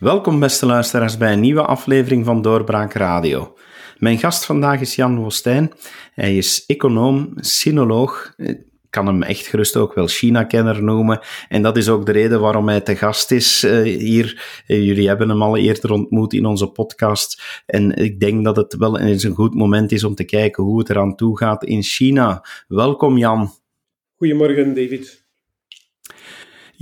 Welkom beste luisteraars bij een nieuwe aflevering van Doorbraak Radio. Mijn gast vandaag is Jan Woestijn. Hij is econoom, sinoloog, kan hem echt gerust ook wel China-kenner noemen. En dat is ook de reden waarom hij te gast is uh, hier. Uh, jullie hebben hem al eerder ontmoet in onze podcast. En ik denk dat het wel eens een goed moment is om te kijken hoe het eraan toe gaat in China. Welkom Jan. Goedemorgen David.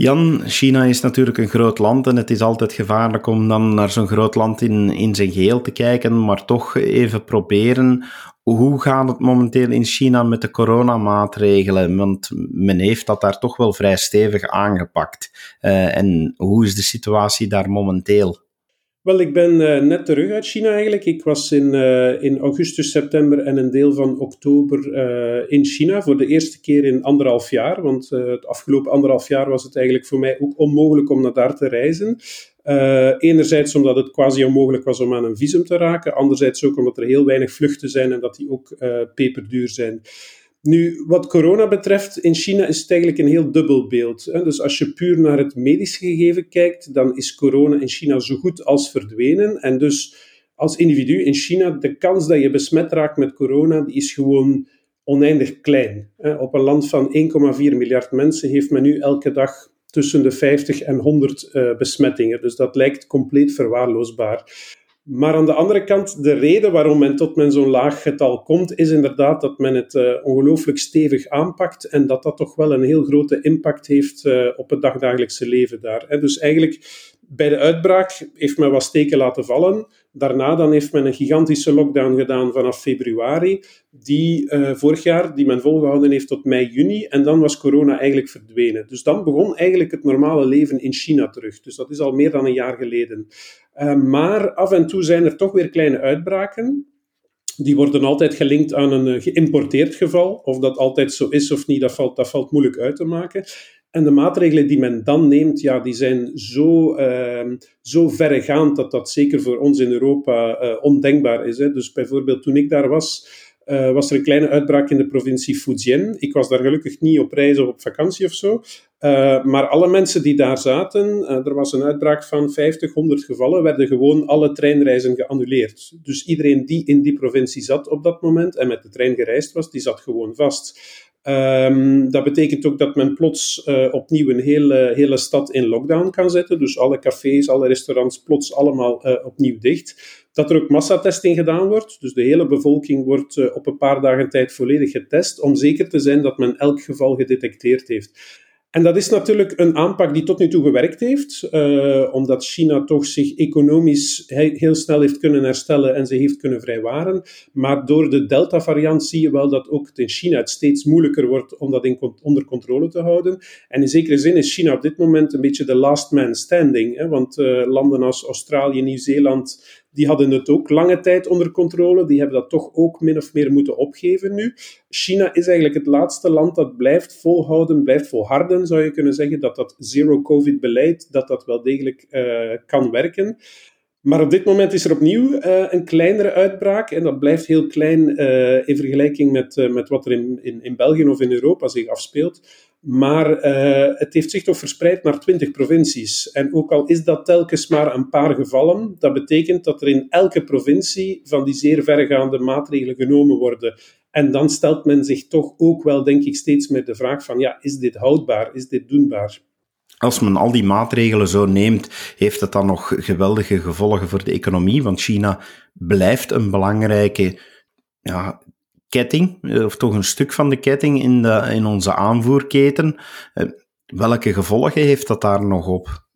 Jan, China is natuurlijk een groot land en het is altijd gevaarlijk om dan naar zo'n groot land in, in zijn geheel te kijken, maar toch even proberen. Hoe gaat het momenteel in China met de coronamaatregelen? Want men heeft dat daar toch wel vrij stevig aangepakt. Uh, en hoe is de situatie daar momenteel? Wel, ik ben uh, net terug uit China eigenlijk. Ik was in, uh, in augustus, september en een deel van oktober uh, in China voor de eerste keer in anderhalf jaar. Want het afgelopen anderhalf jaar was het eigenlijk voor mij ook onmogelijk om naar daar te reizen. enerzijds omdat het quasi onmogelijk was om aan een visum te raken. Anderzijds ook omdat er heel weinig vluchten zijn en dat die ook peperduur zijn. Nu, wat corona betreft, in China is het eigenlijk een heel dubbel beeld. Dus als je puur naar het medische gegeven kijkt, dan is corona in China zo goed als verdwenen. En dus als individu in China, de kans dat je besmet raakt met corona, die is gewoon oneindig klein. Op een land van 1,4 miljard mensen heeft men nu elke dag tussen de 50 en 100 eh, besmettingen. Dus dat lijkt compleet verwaarloosbaar. Maar aan de andere kant, de reden waarom men tot men zo'n laag getal komt, is inderdaad dat men het uh, ongelooflijk stevig aanpakt en dat dat toch wel een heel grote impact heeft uh, op het dagdagelijkse leven daar. Hè. Dus eigenlijk, bij de uitbraak heeft men wat steken laten vallen. Daarna dan heeft men een gigantische lockdown gedaan vanaf februari, die uh, vorig jaar, die men volgehouden heeft tot mei, juni. En dan was corona eigenlijk verdwenen. Dus dan begon eigenlijk het normale leven in China terug. Dus dat is al meer dan een jaar geleden. Uh, maar af en toe zijn er toch weer kleine uitbraken. Die worden altijd gelinkt aan een uh, geïmporteerd geval. Of dat altijd zo is of niet, dat valt, dat valt moeilijk uit te maken. En de maatregelen die men dan neemt, ja, die zijn zo, uh, zo verregaand dat dat zeker voor ons in Europa uh, ondenkbaar is. Hè. Dus bijvoorbeeld toen ik daar was, uh, was er een kleine uitbraak in de provincie Fujian. Ik was daar gelukkig niet op reis of op vakantie of zo. Uh, maar alle mensen die daar zaten, er was een uitbraak van 50, 100 gevallen, werden gewoon alle treinreizen geannuleerd. Dus iedereen die in die provincie zat op dat moment en met de trein gereisd was, die zat gewoon vast. Um, dat betekent ook dat men plots uh, opnieuw een hele, hele stad in lockdown kan zetten. Dus alle cafés, alle restaurants plots allemaal uh, opnieuw dicht. Dat er ook massatesting gedaan wordt. Dus de hele bevolking wordt uh, op een paar dagen tijd volledig getest. Om zeker te zijn dat men elk geval gedetecteerd heeft. En dat is natuurlijk een aanpak die tot nu toe gewerkt heeft, uh, omdat China toch zich economisch heel snel heeft kunnen herstellen en ze heeft kunnen vrijwaren. Maar door de Delta-variant zie je wel dat ook het in China het steeds moeilijker wordt om dat in, onder controle te houden. En in zekere zin is China op dit moment een beetje de last man standing, hè, want uh, landen als Australië, Nieuw-Zeeland, die hadden het ook lange tijd onder controle. Die hebben dat toch ook min of meer moeten opgeven nu. China is eigenlijk het laatste land dat blijft volhouden, blijft volharden, zou je kunnen zeggen, dat dat zero-covid-beleid, dat dat wel degelijk uh, kan werken. Maar op dit moment is er opnieuw uh, een kleinere uitbraak. En dat blijft heel klein uh, in vergelijking met, met wat er in, in, in België of in Europa zich afspeelt. Maar uh, het heeft zich toch verspreid naar 20 provincies. En ook al is dat telkens maar een paar gevallen, dat betekent dat er in elke provincie van die zeer verregaande maatregelen genomen worden. En dan stelt men zich toch ook wel, denk ik, steeds meer de vraag van, ja, is dit houdbaar? Is dit doenbaar? Als men al die maatregelen zo neemt, heeft het dan nog geweldige gevolgen voor de economie? Want China blijft een belangrijke ja, ketting, eh, of toch een stuk van de ketting in, de, in onze aanvoerketen. Eh, welke gevolgen heeft dat daar nog op?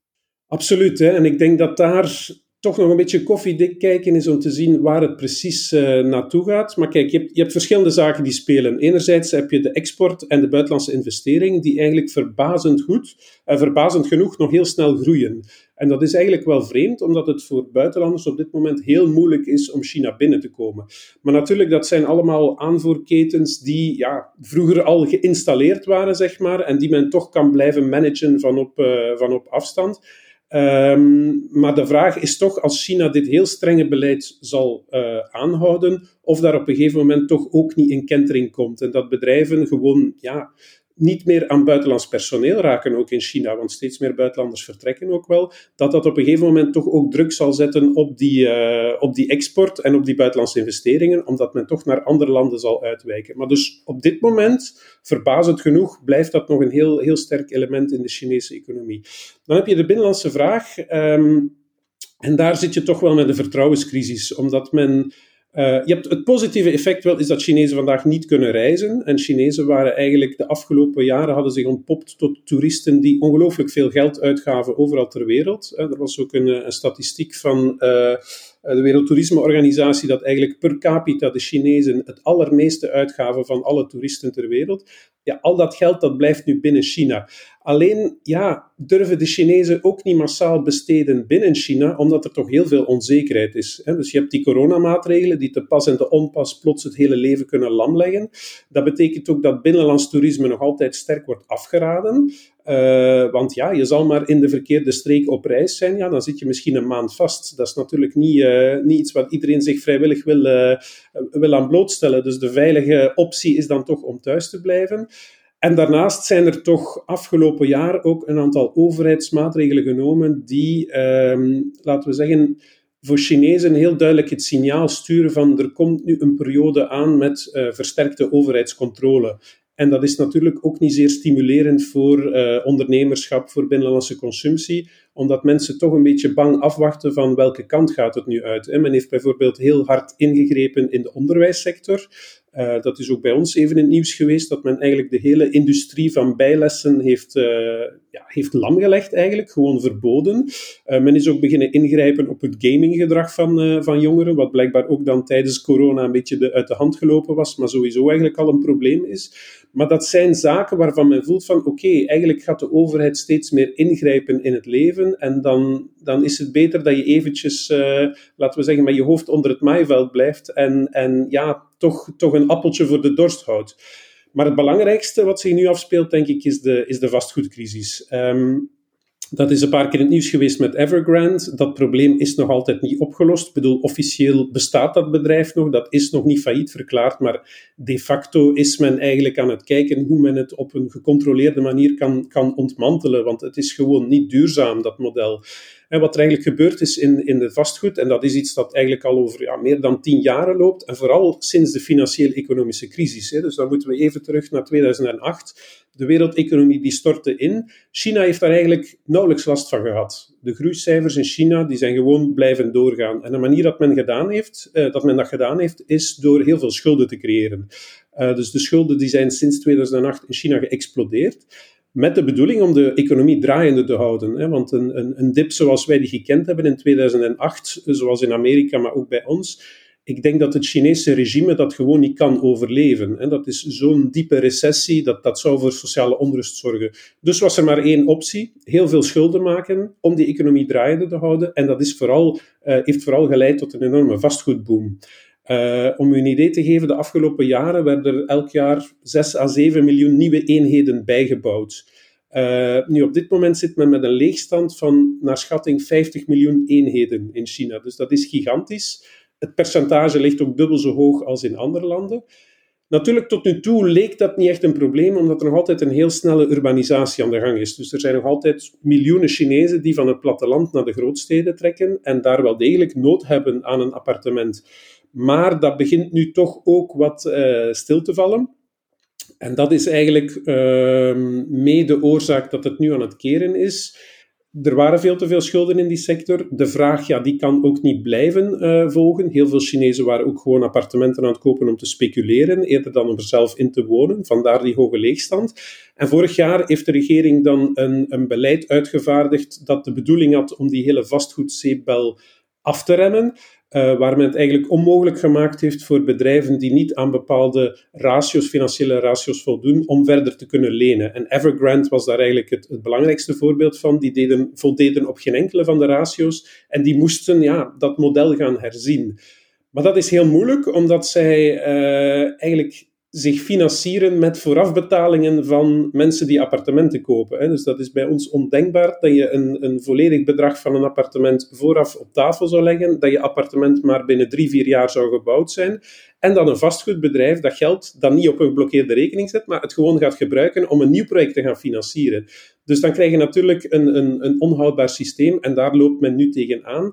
Absoluut, hè? en ik denk dat daar toch nog een beetje koffiedik kijken is om te zien waar het precies uh, naartoe gaat. Maar kijk, je hebt, je hebt, verschillende zaken die spelen. Enerzijds heb je de export en de buitenlandse investering, die eigenlijk verbazend goed en verbazend genoeg nog heel snel groeien. En dat is eigenlijk wel vreemd, omdat het voor buitenlanders op dit moment heel moeilijk is om China binnen te komen. Maar natuurlijk, dat zijn allemaal aanvoerketens die ja, vroeger al geïnstalleerd waren, zeg maar, en die men toch kan blijven managen van op, uh, van op afstand. Um, maar de vraag is toch, als China dit heel strenge beleid zal uh, aanhouden, of daar op een gegeven moment toch ook niet in kentering komt. En dat bedrijven gewoon ja, niet meer aan buitenlands personeel raken, ook in China, want steeds meer buitenlanders vertrekken ook wel, dat dat op een gegeven moment toch ook druk zal zetten op die, uh, op die export en op die buitenlandse investeringen, omdat men toch naar andere landen zal uitwijken. Maar dus op dit moment, verbazend genoeg, blijft dat nog een heel, heel sterk element in de Chinese economie. Dan heb je de binnenlandse vraag. Um, en daar zit je toch wel met een vertrouwenscrisis, omdat men uh, je hebt het positieve effect wel is dat Chinezen vandaag niet kunnen reizen. En Chinezen waren eigenlijk de afgelopen jaren hadden zich ontpopt tot toeristen die ongelooflijk veel geld uitgaven overal ter wereld. Uh, er was ook een, een statistiek van uh, de Wereldtoerismeorganisatie dat eigenlijk per capita de Chinezen het allermeeste uitgaven van alle toeristen ter wereld. Ja, al dat geld dat blijft nu binnen China. Alleen, ja, durven de Chinezen ook niet massaal besteden binnen China, omdat er toch heel veel onzekerheid is. Dus je hebt die coronamaatregelen die te pas en te onpas plots het hele leven kunnen lamleggen. Dat betekent ook dat binnenlands toerisme nog altijd sterk wordt afgeraden. Uh, want ja, je zal maar in de verkeerde streek op reis zijn, ja, dan zit je misschien een maand vast. Dat is natuurlijk niet, uh, iets wat iedereen zich vrijwillig wil, uh, wil aan blootstellen. Dus de veilige optie is dan toch om thuis te blijven. En daarnaast zijn er toch afgelopen jaar ook een aantal overheidsmaatregelen genomen die, um, laten we zeggen, voor Chinezen heel duidelijk het signaal sturen van er komt nu een periode aan met uh, versterkte overheidscontrole. En dat is natuurlijk ook niet zeer stimulerend voor uh, ondernemerschap, voor binnenlandse consumptie, omdat mensen toch een beetje bang afwachten van welke kant gaat het nu uit. Men heeft bijvoorbeeld heel hard ingegrepen in de onderwijssector. Uh, dat is ook bij ons even in het nieuws geweest, dat men eigenlijk de hele industrie van bijlessen heeft, uh, ja, heeft lamgelegd eigenlijk, gewoon verboden. Uh, men is ook beginnen ingrijpen op het gaminggedrag van, van jongeren, wat blijkbaar ook dan tijdens corona een beetje de, uit de hand gelopen was, maar sowieso eigenlijk al een probleem is. Maar dat zijn zaken waarvan men voelt van oké, eigenlijk gaat de overheid steeds meer ingrijpen in het leven en dan, dan is het beter dat je eventjes, laten we zeggen, met je hoofd onder het maaiveld blijft en, en ja, toch, toch een appeltje voor de dorst houdt. Maar het belangrijkste wat zich nu afspeelt, denk ik, is de, is de vastgoedcrisis. Um, dat is een paar keer in het nieuws geweest met Evergrande. Dat probleem is nog altijd niet opgelost. Ik bedoel, officieel bestaat dat bedrijf nog. Dat is nog niet failliet verklaard. Maar de facto is men eigenlijk aan het kijken hoe men het op een gecontroleerde manier kan, kan ontmantelen. Want het is gewoon niet duurzaam, dat model. En wat er eigenlijk gebeurd is in, in de vastgoed, en dat is iets dat eigenlijk al over ja, meer dan tien jaren loopt, en vooral sinds de financieel-economische crisis. Hè. Dus dan moeten we even terug naar 2008. De wereldeconomie die stortte in. China heeft daar eigenlijk nauwelijks last van gehad. De groeicijfers in China die zijn gewoon blijven doorgaan. En de manier dat men, gedaan heeft, eh, dat, men dat gedaan heeft, is door heel veel schulden te creëren. Uh, dus de schulden die zijn sinds 2008 in China geëxplodeerd met de bedoeling om de economie draaiende te houden. Hè? Want een, een, een dip zoals wij die gekend hebben in 2008, zoals in Amerika, maar ook bij ons, ik denk dat het Chinese regime dat gewoon niet kan overleven. En dat is zo'n diepe recessie, dat, dat zou voor sociale onrust zorgen. Dus was er maar één optie, heel veel schulden maken om die economie draaiende te houden. En dat is vooral, uh, heeft vooral geleid tot een enorme vastgoedboom. Uh, om u een idee te geven, de afgelopen jaren werden er elk jaar 6 à 7 miljoen nieuwe eenheden bijgebouwd. Uh, nu, op dit moment zit men met een leegstand van naar schatting 50 miljoen eenheden in China. Dus dat is gigantisch. Het percentage ligt ook dubbel zo hoog als in andere landen. Natuurlijk, tot nu toe leek dat niet echt een probleem, omdat er nog altijd een heel snelle urbanisatie aan de gang is. Dus er zijn nog altijd miljoenen Chinezen die van het platteland naar de grootsteden trekken en daar wel degelijk nood hebben aan een appartement. Maar dat begint nu toch ook wat uh, stil te vallen. En dat is eigenlijk uh, mee de oorzaak dat het nu aan het keren is. Er waren veel te veel schulden in die sector. De vraag, ja, die kan ook niet blijven uh, volgen. Heel veel Chinezen waren ook gewoon appartementen aan het kopen om te speculeren, eerder dan om er zelf in te wonen. Vandaar die hoge leegstand. En vorig jaar heeft de regering dan een, een beleid uitgevaardigd dat de bedoeling had om die hele vastgoedzeepbel af te remmen. Uh, waar men het eigenlijk onmogelijk gemaakt heeft voor bedrijven die niet aan bepaalde ratios, financiële ratios voldoen, om verder te kunnen lenen. En Evergrande was daar eigenlijk het, het belangrijkste voorbeeld van. Die deden, voldeden op geen enkele van de ratios en die moesten ja, dat model gaan herzien. Maar dat is heel moeilijk, omdat zij uh, eigenlijk zich financieren met voorafbetalingen van mensen die appartementen kopen. Hè. Dus dat is bij ons ondenkbaar dat je een, een volledig bedrag van een appartement vooraf op tafel zou leggen, dat je appartement maar binnen drie, vier jaar zou gebouwd zijn, en dat een vastgoedbedrijf dat geld dan niet op een geblokkeerde rekening zet, maar het gewoon gaat gebruiken om een nieuw project te gaan financieren. Dus dan krijg je natuurlijk een, een, een onhoudbaar systeem en daar loopt men nu tegenaan.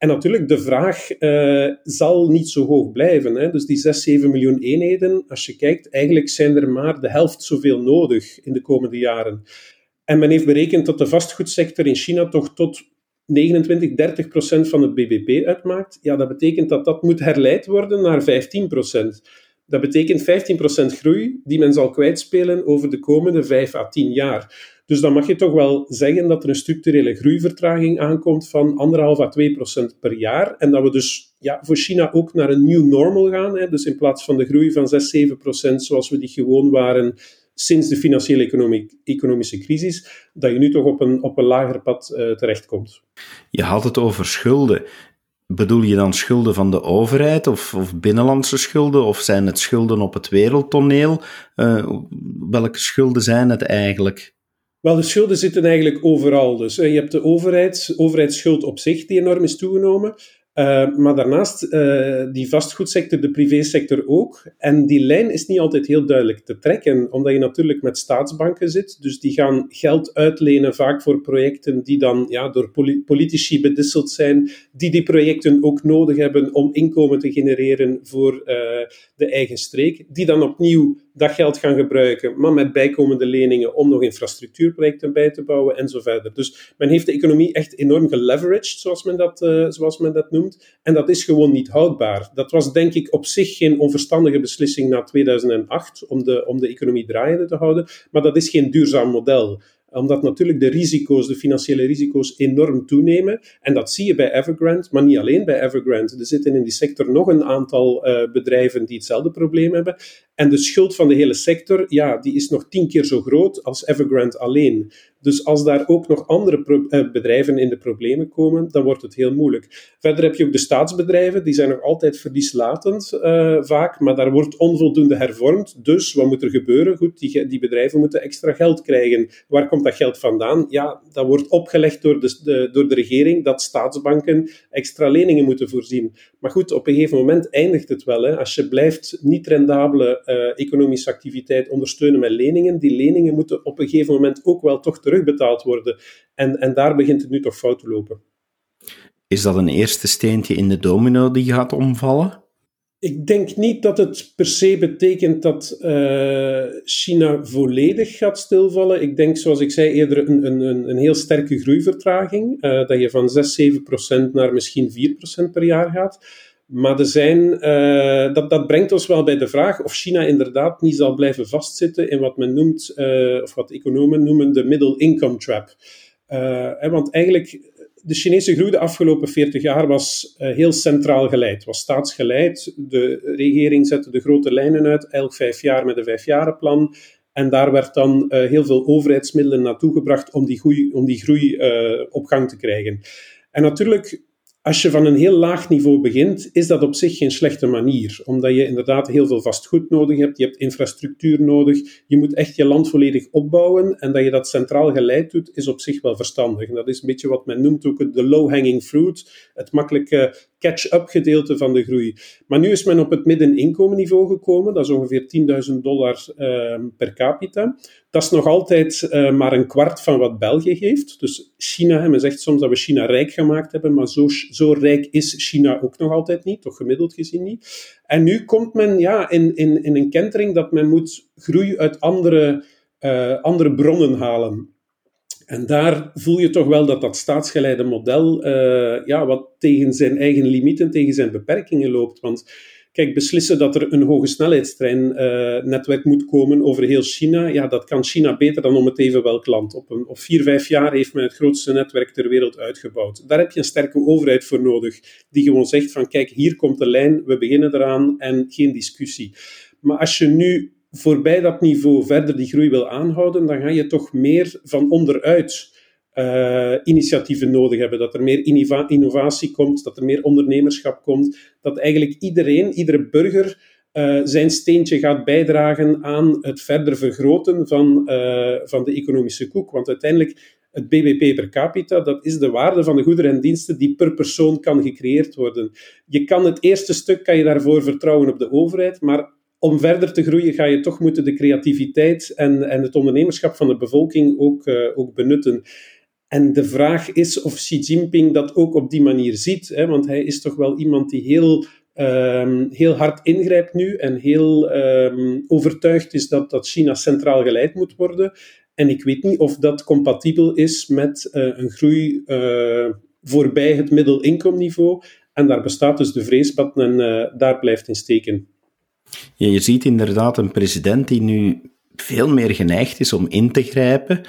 En natuurlijk, de vraag uh, zal niet zo hoog blijven. Hè. Dus die 6, 7 miljoen eenheden, als je kijkt, eigenlijk zijn er maar de helft zoveel nodig in de komende jaren. En men heeft berekend dat de vastgoedsector in China toch tot 29, 30 procent van het bbp uitmaakt. Ja, dat betekent dat dat moet herleid worden naar 15 procent. Dat betekent 15% groei die men zal kwijtspelen over de komende 5 à 10 jaar. Dus dan mag je toch wel zeggen dat er een structurele groeivertraging aankomt van 1,5 à 2% per jaar. En dat we dus ja, voor China ook naar een new normal gaan. Hè. Dus in plaats van de groei van 6, 7% zoals we die gewoon waren sinds de financiële economische crisis, dat je nu toch op een, op een lager pad uh, terechtkomt. Je had het over schulden. Bedoel je dan schulden van de overheid of, of binnenlandse schulden? Of zijn het schulden op het wereldtoneel? Uh, welke schulden zijn het eigenlijk? Wel, de schulden zitten eigenlijk overal. Dus je hebt de overheid, overheidsschuld op zich die enorm is toegenomen. Uh, maar daarnaast uh, die vastgoedsector, de privésector ook. En die lijn is niet altijd heel duidelijk te trekken, omdat je natuurlijk met staatsbanken zit. Dus die gaan geld uitlenen, vaak voor projecten die dan ja, door politici bedisseld zijn, die die projecten ook nodig hebben om inkomen te genereren voor uh, de eigen streek. Die dan opnieuw dat geld gaan gebruiken, maar met bijkomende leningen om nog infrastructuurprojecten bij te bouwen en zo verder. Dus men heeft de economie echt enorm geleveraged, zoals men dat, uh, zoals men dat noemt. En dat is gewoon niet houdbaar. Dat was denk ik op zich geen onverstandige beslissing na 2008 om de, om de economie draaiende te houden, maar dat is geen duurzaam model omdat natuurlijk de risico's, de financiële risico's, enorm toenemen. En dat zie je bij Evergrande, maar niet alleen bij Evergrande. Er zitten in die sector nog een aantal uh, bedrijven die hetzelfde probleem hebben. En de schuld van de hele sector, ja, die is nog tien keer zo groot als Evergrande alleen. Dus als daar ook nog andere uh, bedrijven in de problemen komen, dan wordt het heel moeilijk. Verder heb je ook de staatsbedrijven, die zijn nog altijd verlieslatend uh, vaak, maar daar wordt onvoldoende hervormd. Dus wat moet er gebeuren? Goed, die, die bedrijven moeten extra geld krijgen. Waar komt dat geld vandaan? Ja, dat wordt opgelegd door de, door de regering dat staatsbanken extra leningen moeten voorzien. Maar goed, op een gegeven moment eindigt het wel. Hè. Als je blijft niet rendabele uh, economische activiteit ondersteunen met leningen, die leningen moeten op een gegeven moment ook wel toch terugbetaald worden. En, en daar begint het nu toch fout te lopen. Is dat een eerste steentje in de domino die gaat omvallen? Ik denk niet dat het per se betekent dat uh, China volledig gaat stilvallen. Ik denk, zoals ik zei, eerder een, een, een heel sterke groeivertraging. Uh, dat je van 6, 7 procent naar misschien 4 procent per jaar gaat. Maar zijn, uh, dat, dat brengt ons wel bij de vraag of China inderdaad niet zal blijven vastzitten in wat men noemt, of wat economen noemen, de middle income trap. want eigenlijk de Chinese groei de afgelopen 40 jaar was heel centraal geleid, was staatsgeleid. De regering zette de grote lijnen uit, elk vijf jaar met een vijfjarenplan. En daar werd dan heel veel overheidsmiddelen naartoe gebracht om die groei, om die groei op gang te krijgen. En natuurlijk als je van een heel laag niveau begint, is dat op zich geen slechte manier. Omdat je inderdaad heel veel vastgoed nodig hebt, je hebt infrastructuur nodig, je moet echt je land volledig opbouwen. En dat je dat centraal geleid doet, is op zich wel verstandig. En dat is een beetje wat men noemt ook de low-hanging fruit, het makkelijke catch-up gedeelte van de groei. Maar nu is men op het middeninkomenniveau gekomen, dat is ongeveer 10.000 dollar uh, per capita. Dat is nog altijd uh, maar een kwart van wat België heeft. Dus China, men zegt soms dat we China rijk gemaakt hebben, maar zo, zo rijk is China ook nog altijd niet, toch gemiddeld gezien niet. En nu komt men ja, in, in, in een kentering dat men moet groei uit andere, uh, andere bronnen halen. En daar voel je toch wel dat dat staatsgeleide model uh, ja, wat tegen zijn eigen limieten, tegen zijn beperkingen loopt. Want kijk, beslissen dat er een hoge snelheidstreinnetwerk uh, moet komen over heel China, ja, dat kan China beter dan om het even welk land. Op, een, op vier, vijf jaar heeft men het grootste netwerk ter wereld uitgebouwd. Daar heb je een sterke overheid voor nodig, die gewoon zegt van kijk, hier komt de lijn, we beginnen eraan en geen discussie. Maar als je nu voorbij dat niveau verder die groei wil aanhouden, dan ga je toch meer van onderuit uh, initiatieven nodig hebben. Dat er meer innovatie komt, dat er meer ondernemerschap komt, dat eigenlijk iedereen, iedere burger uh, zijn steentje gaat bijdragen aan het verder vergroten van, uh, van de economische koek. Want uiteindelijk, het BBP per capita, dat is de waarde van de goederen en diensten die per persoon kan gecreëerd worden. Je kan het eerste stuk, kan je daarvoor vertrouwen op de overheid, maar om verder te groeien ga je toch moeten de creativiteit en, en het ondernemerschap van de bevolking ook, uh, ook benutten. En de vraag is of Xi Jinping dat ook op die manier ziet, hè, want hij is toch wel iemand die heel um, heel hard ingrijpt nu en heel um, overtuigd is dat, dat China centraal geleid moet worden. En ik weet niet of dat compatibel is met uh, een groei uh, voorbij het middelinkomniveau. En daar bestaat dus de vrees dat men daar blijft in steken. Ja, je ziet inderdaad een president die nu veel meer geneigd is om in te grijpen.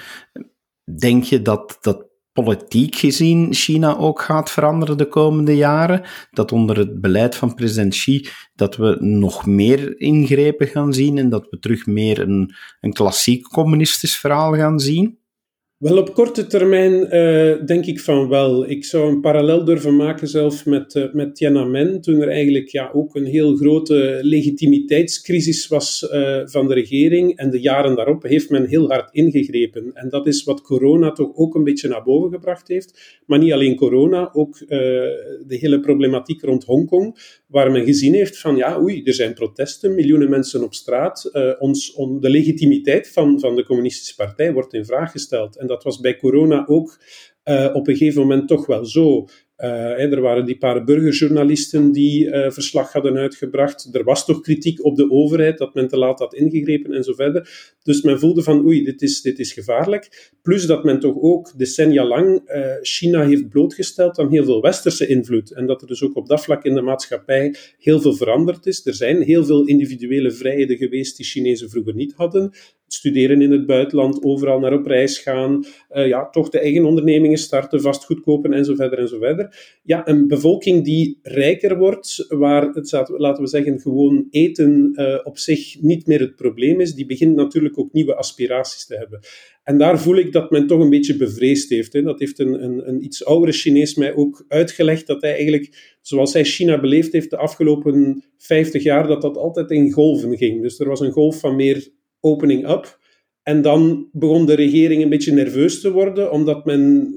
Denk je dat, dat politiek gezien China ook gaat veranderen de komende jaren. Dat onder het beleid van president Xi dat we nog meer ingrepen gaan zien en dat we terug meer een, een klassiek communistisch verhaal gaan zien? Wel, op korte termijn uh, denk ik van wel. Ik zou een parallel durven maken zelf met, uh, met Tiananmen, toen er eigenlijk ja, ook een heel grote legitimiteitscrisis was uh, van de regering. En de jaren daarop heeft men heel hard ingegrepen. En dat is wat corona toch ook een beetje naar boven gebracht heeft. Maar niet alleen corona, ook de hele problematiek rond Hongkong, waar men gezien heeft van ja, oei, er zijn protesten, miljoenen mensen op straat. ons, on, de legitimiteit van, van de communistische partij wordt in vraag gesteld. Dat was bij corona ook uh, op een gegeven moment toch wel zo. Uh, er waren die paar burgerjournalisten die uh, verslag hadden uitgebracht. Er was toch kritiek op de overheid dat men te laat had ingegrepen en zo verder. Dus men voelde van oei, dit is, dit is gevaarlijk. Plus dat men toch ook decennia lang China heeft blootgesteld aan heel veel westerse invloed. En dat er dus ook op dat vlak in de maatschappij heel veel veranderd is. Er zijn heel veel individuele vrijheden geweest die Chinezen vroeger niet hadden studeren in het buitenland, overal naar op reis gaan, uh, ja, toch de eigen ondernemingen starten, vastgoed kopen en zo verder en zo verder. Ja, een bevolking die rijker wordt, waar het, laten we zeggen, gewoon eten uh, op zich niet meer het probleem is, die begint natuurlijk ook nieuwe aspiraties te hebben. En daar voel ik dat men toch een beetje bevreesd heeft. Hè. Dat heeft een, een, een iets oudere Chinees mij ook uitgelegd, dat hij eigenlijk, zoals hij China beleefd heeft de afgelopen 50 jaar, dat dat altijd in golven ging. Dus er was een golf van meer opening up. En dan begon de regering een beetje nerveus te worden, omdat men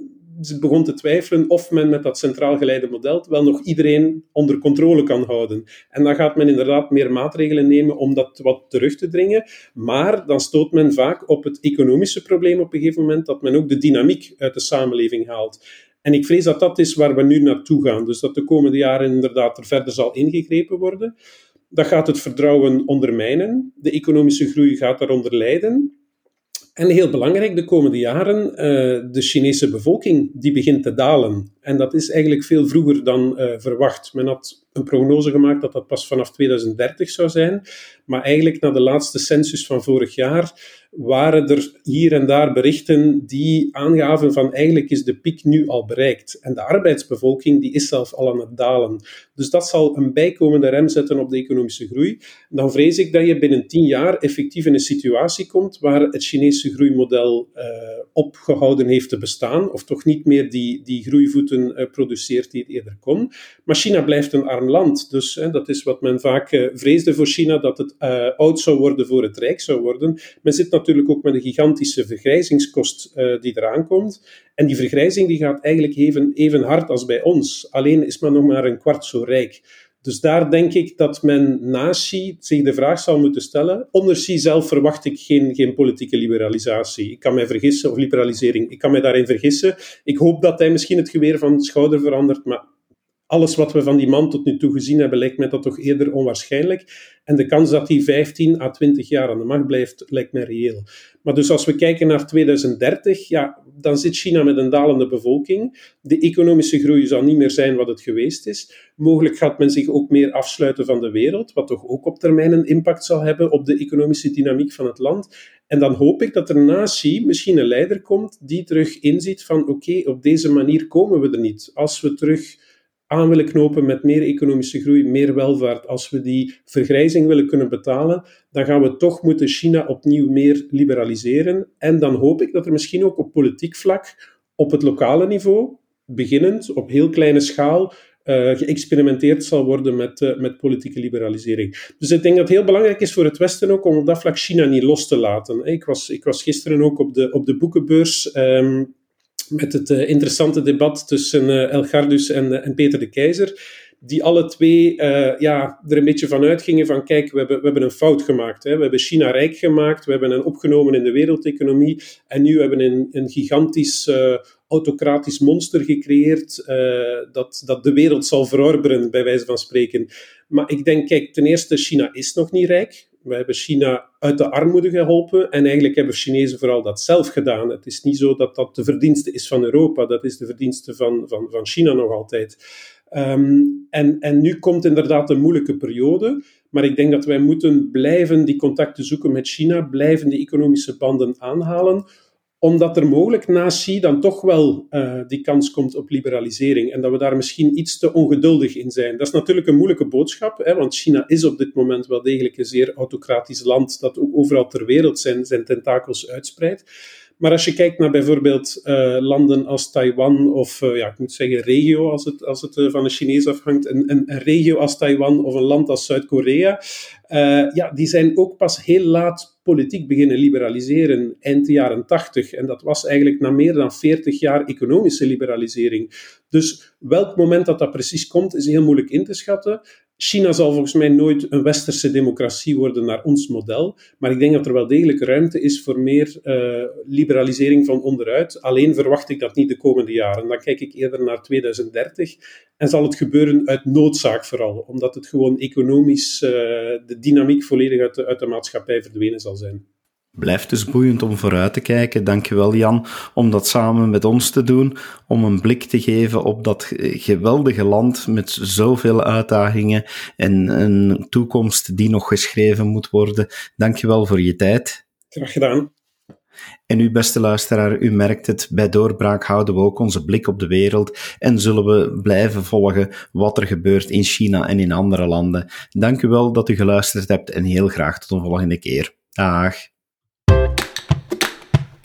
begon te twijfelen of men met dat centraal geleide model wel nog iedereen onder controle kan houden. En dan gaat men inderdaad meer maatregelen nemen om dat wat terug te dringen. Maar dan stoot men vaak op het economische probleem op een gegeven moment, dat men ook de dynamiek uit de samenleving haalt. En ik vrees dat dat is waar we nu naartoe gaan. Dus dat de komende jaren inderdaad er verder zal ingegrepen worden. Dat gaat het vertrouwen ondermijnen. De economische groei gaat daaronder lijden. En heel belangrijk, de komende jaren, uh, de Chinese bevolking die begint te dalen. En dat is eigenlijk veel vroeger dan uh, verwacht. Men had een prognose gemaakt dat dat pas vanaf 2030 zou zijn. Maar eigenlijk na de laatste census van vorig jaar waren er hier en daar berichten die aangaven van eigenlijk is de piek nu al bereikt. En de arbeidsbevolking die is zelf al aan het dalen. Dus dat zal een bijkomende rem zetten op de economische groei. Dan vrees ik dat je binnen tien jaar effectief in een situatie komt waar het Chinese groeimodel uh, opgehouden heeft te bestaan, of toch niet meer die, die groeivoeten uh, produceert die het eerder kon. Maar China blijft een arm land. Dus dat is wat men vaak uh, vreesde voor China, dat het oud zou worden voor het rijk zou worden. Men zit natuurlijk ook met een gigantische vergrijzingskost die eraan komt. En die vergrijzing die gaat eigenlijk even, even hard als bij ons. Alleen is men nog maar een kwart zo rijk. Dus daar denk ik dat men na Xi zich de vraag zal moeten stellen. Onder Xi zelf verwacht ik geen, geen politieke liberalisatie. Ik kan mij vergissen, of liberalisering, ik kan mij daarin vergissen. Ik hoop dat hij misschien het geweer van de schouder verandert, maar alles wat we van die man tot nu toe gezien hebben, lijkt mij dat toch eerder onwaarschijnlijk. En de kans dat hij 15 à 20 jaar aan de macht blijft, lijkt mij reëel. Maar dus als we kijken naar 2030, ja, dan zit China met een dalende bevolking. De economische groei zal niet meer zijn wat het geweest is. Mogelijk gaat men zich ook meer afsluiten van de wereld, wat toch ook op termijn een impact zal hebben op de economische dynamiek van het land. En dan hoop ik dat er na Xi misschien een leider komt die terug inziet van oké, op deze manier komen we er niet. Als we terug aan willen knopen met meer economische groei, meer welvaart, als we die vergrijzing willen kunnen betalen, dan gaan we toch moeten China opnieuw meer liberaliseren. En dan hoop ik dat er misschien ook op politiek vlak, op het lokale niveau, beginnend op heel kleine schaal, geëxperimenteerd zal worden met, met politieke liberalisering. Dus ik denk dat het heel belangrijk is voor het Westen ook om op dat vlak China niet los te laten. Ik was, ik was gisteren ook op de, op de boekenbeurs. Ehm, met het interessante debat tussen El Gardus en, en Peter de Keizer die alle twee ja, er een beetje van uitgingen van kijk, we hebben, we hebben een fout gemaakt. Hè. We hebben China rijk gemaakt, we hebben hen opgenomen in de wereldeconomie en nu hebben we een, een gigantisch autocratisch monster gecreëerd dat, dat de wereld zal verorberen, bij wijze van spreken. Maar ik denk, kijk, ten eerste, China is nog niet rijk. We hebben China uit de armoede geholpen en eigenlijk hebben Chinezen vooral dat zelf gedaan. Het is niet zo dat dat de verdienste is van Europa, dat is de verdienste van, van, van China nog altijd. Um, en, en nu komt inderdaad een moeilijke periode, maar ik denk dat wij moeten blijven die contacten zoeken met China, blijven die economische banden aanhalen, omdat er mogelijk na Xi dan toch wel uh, die kans komt op liberalisering en dat we daar misschien iets te ongeduldig in zijn. Dat is natuurlijk een moeilijke boodschap, hè, want China is op dit moment wel degelijk een zeer autocratisch land dat ook overal ter wereld zijn, zijn tentakels uitspreidt. Maar als je kijkt naar bijvoorbeeld uh, landen als Taiwan of, uh, ja, ik moet zeggen regio als het, als het uh, van de Chinees afhangt, een, een, een, regio als Taiwan of een land als Zuid-Korea, ja, die zijn ook pas heel laat politiek beginnen liberaliseren, eind de jaren 80. En dat was eigenlijk na meer dan 40 jaar economische liberalisering. Dus welk moment dat dat precies komt, is heel moeilijk in te schatten. China zal volgens mij nooit een westerse democratie worden naar ons model, maar ik denk dat er wel degelijk ruimte is voor meer uh, liberalisering van onderuit. Alleen verwacht ik dat niet de komende jaren. Dan kijk ik eerder naar 2030 en zal het gebeuren uit noodzaak vooral, omdat het gewoon economisch uh, de dynamiek volledig uit uit de maatschappij verdwenen zal zijn. Blijft dus boeiend om vooruit te kijken. Dankjewel Jan om dat samen met ons te doen, om een blik te geven op dat geweldige land met zoveel uitdagingen en een toekomst die nog geschreven moet worden. Dankjewel voor je tijd. Graag gedaan. En u, beste luisteraar, u merkt het, bij Doorbraak houden we ook onze blik op de wereld en zullen we blijven volgen wat er gebeurt in China en in andere landen. Dank u wel dat u geluisterd hebt en heel graag tot een volgende keer. Dag.